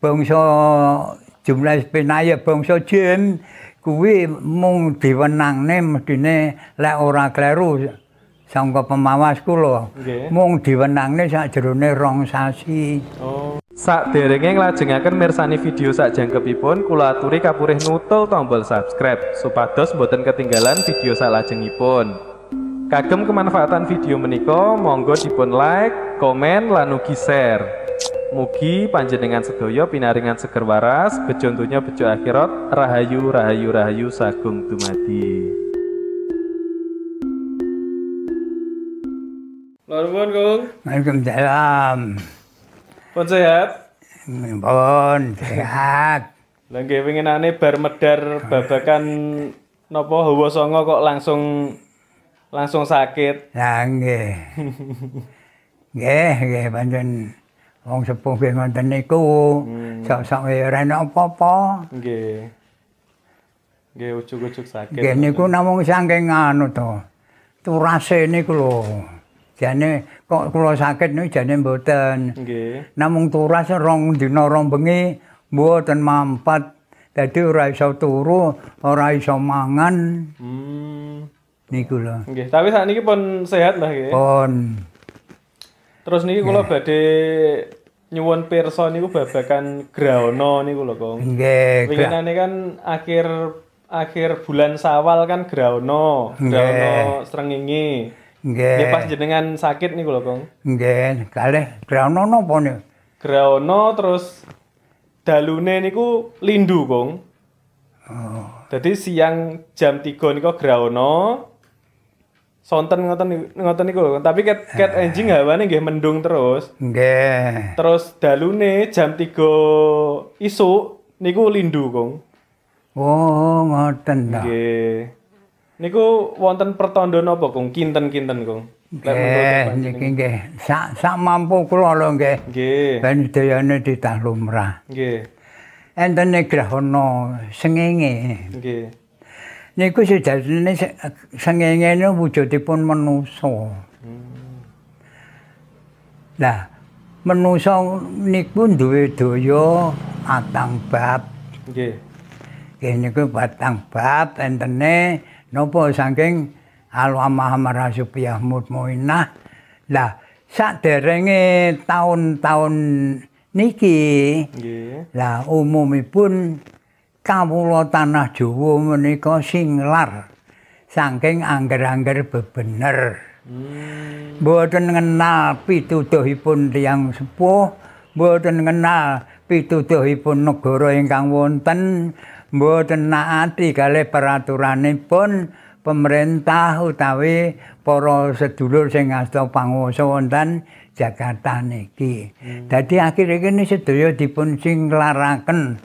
bangsa jumlah penaya bangsa jin kuwi mung diwenangne mestine lek ora kleru sangka pemawas kula Nggih. mung diwenangne sakjerone rong sasi Oh. Sak derenge nglajengaken mirsani video sak jangkepipun kula aturi kapurih nutul tombol subscribe supados boten ketinggalan video salajengipun. Kagem kemanfaatan video menika monggo dipun like, komen lan ugi share. Mugi panjenengan sedaya pinaringan seger waras, bejo donya bejo akhirat, rahayu rahayu rahayu sagung dumadi. Nuwun, Kung. Waalaikumsalam Pun sehat? pun sehat Lah nggih winginane bar medar babakan napa hawa sanga kok langsung langsung sakit. lah nggih nggih nggih pancen wong sepuh nggih ngoten niku sok-sok ora ana apa-apa Nggih. Nggih ujug-ujug sakit. nggih niku namung saking anu to turase niku lho jane kok kula sakit niku jane mboten Nggih. namung turas rong dina rong bengi mboten mampat dadi ora iso turu ora iso mangan Hmm. niku lho Nggih, tapi saat niki pun sehat lah nggih. pun Terus niki kula badhe nyuwun pirsa niku babakan graono niku lho, Kong. nggih Winginane kan akhir akhir bulan Sawal kan graono, graono srengenge. nggih Nggih pas jenengan sakit niku lho, Kong. nggih kalih grono napa niku Graono terus dalune niku lindu, Kong. oh Jadi siang jam 3 niku graono. Sonten ngoten ngoten niku lho. Tapi ket ket enjing hawane nggih mendung terus. nggih Terus dalune jam 3 isuk niku lindu, Kong. oh ngoten to Nggih. Niku wonten pertanda napa, Kong? Kinten-kinten, Kong. Nggih niki nggih sak sak mampu kula lho nggih Nggih. ben dayane ditah lumrah Nggih. enten grahana sengenge Nggih. Niku sejatine se- sengenge niku wujudipun manusa. Lah, manusa niku duwe daya patang bab. Nggih. Nggih niku patang bab entene napa saking Marasupiyah Mutmainah. Lah, saderenge taun-taun niki Nggih. Lah umumipun kawula tanah Jawa menika singlar saking angger-angger bebener. Hmm. Mboten ngenal pituduhipun tiyang sepuh, mboten ngenal pituduhipun negara ingkang wonten, mboten naati kalih peraturanipun pemerintah utawi para sedulur sing asta panguwasa wonten Jakarta niki. Dadi akhire kene sedaya dipun singlaraken.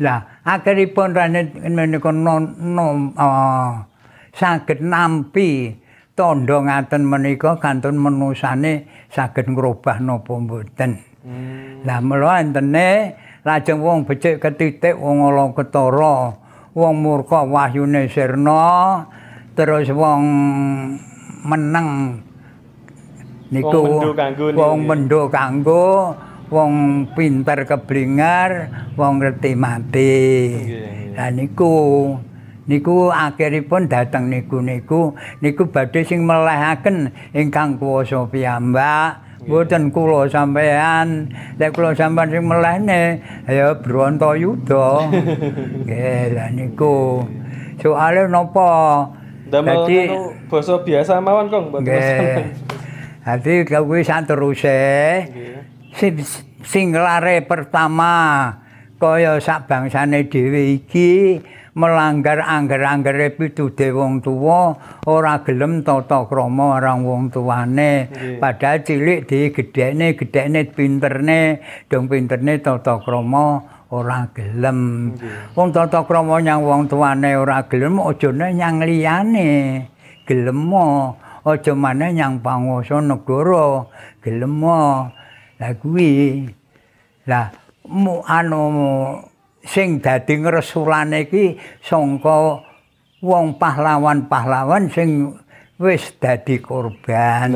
Lah, akhiripun menika ah, saged nampi tandha ngaten menika kantun menusane saged ngrobah napa mboten. Hmm. Lah mula entene lajeng wong becik ketitik wong ala ketara, wong murka wahyune sirna, terus wong meneng niku Wong mendho kanggo niku, wong pinter keblingar, wong ngerti mati. Lah niku niku akhiripun dateng niku niku niku badhe sing melehaken ingkang kuwasa piyambak. Mboten kula sampean, lek kula sampean sing melehne ya Brontoyuda. Nggih, lah niku. Soale napa? Dadi- basa biasa mawon, Kong. mboten. Dadi kuwi sateruse Nggih. Sing singlare pertama kaya sak bangsane dhewe iki melanggar angger-anggere pitude wong tuwa ora gelem tata krama marang wong Nggih. padahal cilik digedhekne gedhekne pinterne dong pinterne tata krama ora gelem. Wong tata krama nyang wong tuane ora gelem aja nyang liyane gelem aja maneh nyang panguwasa negara gelem lah kuwi lah mu anu sing dadi ngresulane iki sangka wong pahlawan-pahlawan sing wis dadi korban.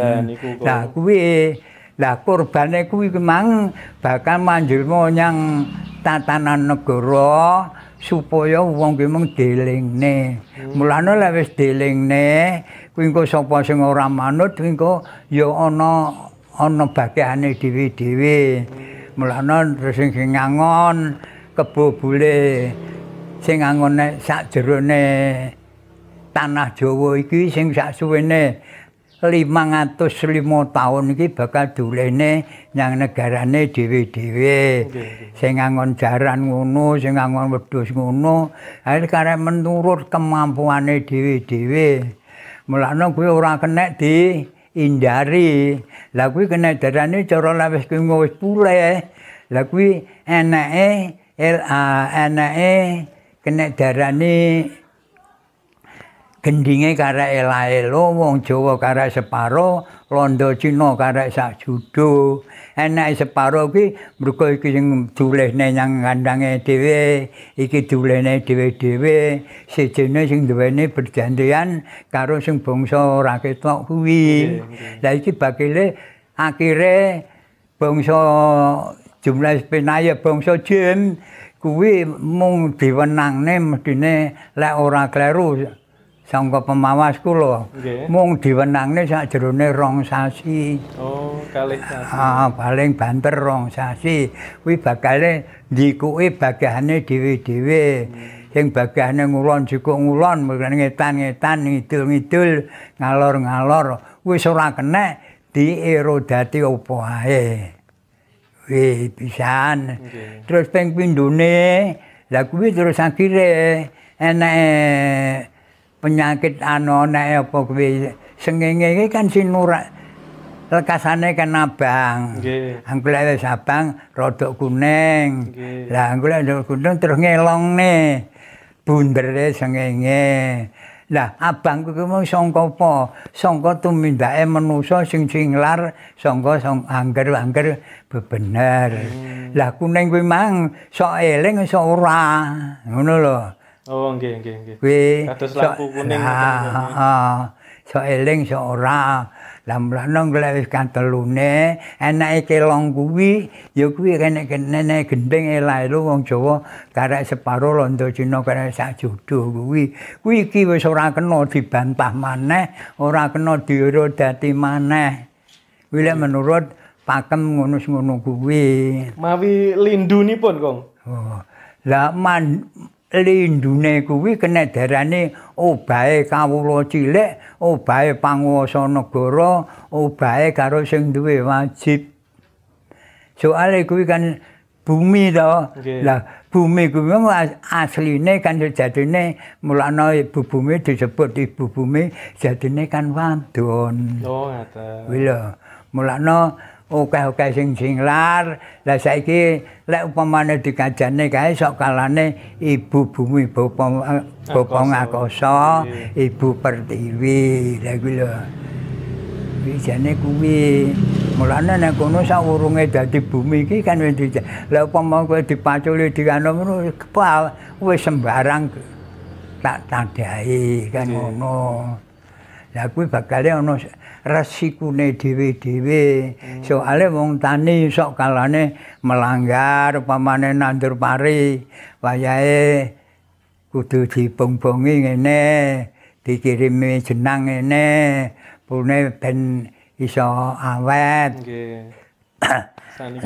Lah, kuwi lah korbane kuwi memang bakal manjilma nyang tatanan negara supaya wong ki mung delingne. Mulane lek wis delingne, kuwi engko sapa sing ora manut engko ya ana ana bagiane dhewe-dhewe. Mulane terus sing ngangon kebobule sing ngangon sak jerone tanah Jawa iki sing sak suwene 505 tahun iki bakal dulene nyang negarane dhewe-dhewe. Sing ngangon jaran ngono, sing ngangon wedhus ngono, ae karep menurut kemampuane dhewe-dhewe. Mulane kuwi ora kenek di indari. Lah kuwi kena darane cara lawis kuwi wis pulih. Lah kuwi enake enake kena darane gendinge karek elaelo wong Jawa karek separo londo Cina karek sak judo. Enak separo ki mergo iki sing dulehne nyang kandange dhewe iki dulehne dhewe-dhewe. Sejene sing duweni berjanjian karo sing bangsa ora ketok kuwi. La iki bakile akhire bangsa jumlah penaya bangsa jin kuwi mung diwenangne medine lek ora kleru sangka pemawas kula. Mung diwenangne sakjerone rong sasi. Oh, kalih sasi. Ah, paling banter rong sasi. Kuwi bakale ndikuke bagahane dhewe-dhewe. Sing bagahane ngulon jukuk ngulon, ngetan-ngetan, ngidul-ngidul, ngalor-ngalor. Wis ora kenek dierodati apa ae. Wih, pisan. Terus ping pindune, lah kuwi terus akhire enek penyakit anu nek apa kuwi sengenge iki kan sinura lekasane kan abang. Nggih. Anggule wis abang rada kuning. Lah anggule rada kuning terus ngelongne. Bundere sengenge. Lah abang kuwi mung sangka apa? Sangka tumindake manusa sing singlar, sangka sang angger-angger bebener. Lah kuning kuwi mang sok eling sok ora. Ngono lho. Oh, nggih, nggih, nggih. kuwi Kados lampu kuning heeh. sok eling sok ora lah mlane golek wis kantelune enake kelong kuwi ya kuwi kene kene gendeng elae wong Jawa karek separo londo Cina karek sak judo kuwi kuwi iki wis ora kena dibantah maneh ora kena diuro dadi maneh kuwi lek menurut pakem ngono-ngono kuwi Mawi lindunipun, Kong. Oh. Lah man lindune kuwi kena darane obahe kawula cilik, obahe panguwasa negara, obahe karo sing duwe wajib. Soale kuwi kan bumi to. Lah bumi kuwi asline kan sejatine mulane ibu bumi disebut ibu bumi jadine kan wadon. Oh, ngaten. Kuwi lho. Mulane akeh-akeh sing singlar, lah saiki lek upamane dikajane kae sok kalane ibu bumi bapa bapa ngakosa, ibu pertiwi. Lah kuwi lho. Kuwi jane kuwi. Mulane nek kono sawurunge dadi bumi iki kan wis Lah upama kowe dipaculi dikano ngono wis sembarang tak tandai kan ngono. Lah kuwi bakale ana resikune dhewe-dhewe. Soale wong tani sok kalane melanggar upamane nandur pari, wayahe kudu dibong-bongi ngene, dikirimi jenang ngene, pune ben iso awet. Nggih.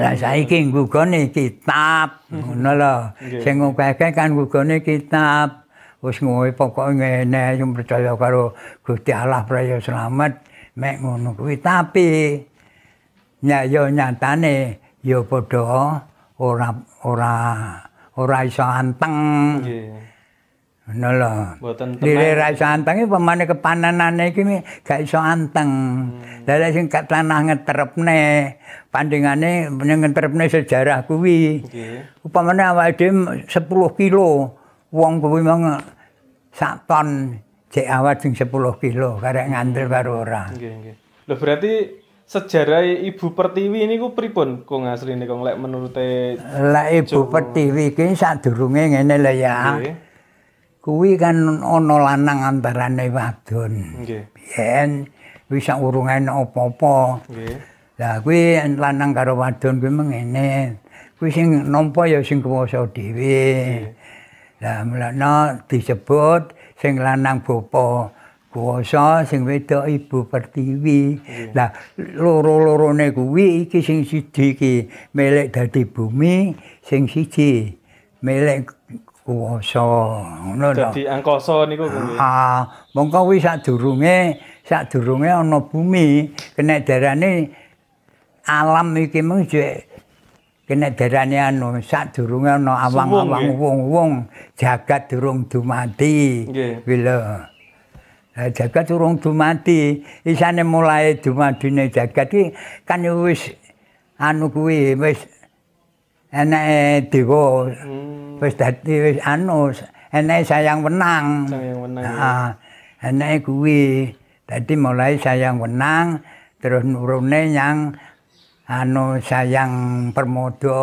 Lah saiki nggugone kitab, ngono lho. Sing akeh kan nggugone kitab. Wis ngowe pokoke ngene sing percaya karo Gusti Allah Praya Slamet mek ngono kuwi tapi nya yo nyatane yo padha ora ora ora iso anteng. Nggih. Ngono lho. Mboten Lire tenang. ra iso anteng pemane kepananane iki gak iso anteng. Lah lek sing gak tanah ngetrepne, pandingane ngetrepne sejarah kuwi. Nggih. Upamane awake dhewe 10 kilo, wong kuwi mang sak ton cek awak sing 10 kilo karek ngandel karo ora. Nggih, nggih. Lho berarti sejarah Ibu Pertiwi niku pripun Kong asline Kong lek menurute Lah Ibu Pertiwi iki sadurunge ngene lho ya. Nggih. Kuwi kan ana lanang antarane wadon. Nggih. Yen wis sak urungan apa-apa. Nggih. Lah kuwi lanang karo wadon kuwi mengene. kuwi sing nampa ya sing kuwasa dhewe. Lah mulane disebut sing lanang bapa kuwasa, sing wedok ibu pertiwi. Lah loro-lorone kuwi iki sing siji iki milik dadi bumi, sing siji milik kuwasa. Ngono to. Dadi angkasa niku kuwi. Ah, mongko kuwi sadurunge sadurunge ana bumi, kena darane alam iki mung jek kena darane anu sadurunge ana awang-awang wong-wong jagat durung dumati. Nggih. Lho. Jagat durung dumati, isane mulai dumadine jagat iki kan wis anu kuwi wis enake dewa Hmm. wis dadi wis anu enake sayang wenang. Sayang wenang. Heeh. Enake kuwi dadi mulai sayang wenang terus nurune yang anu sayang permodo.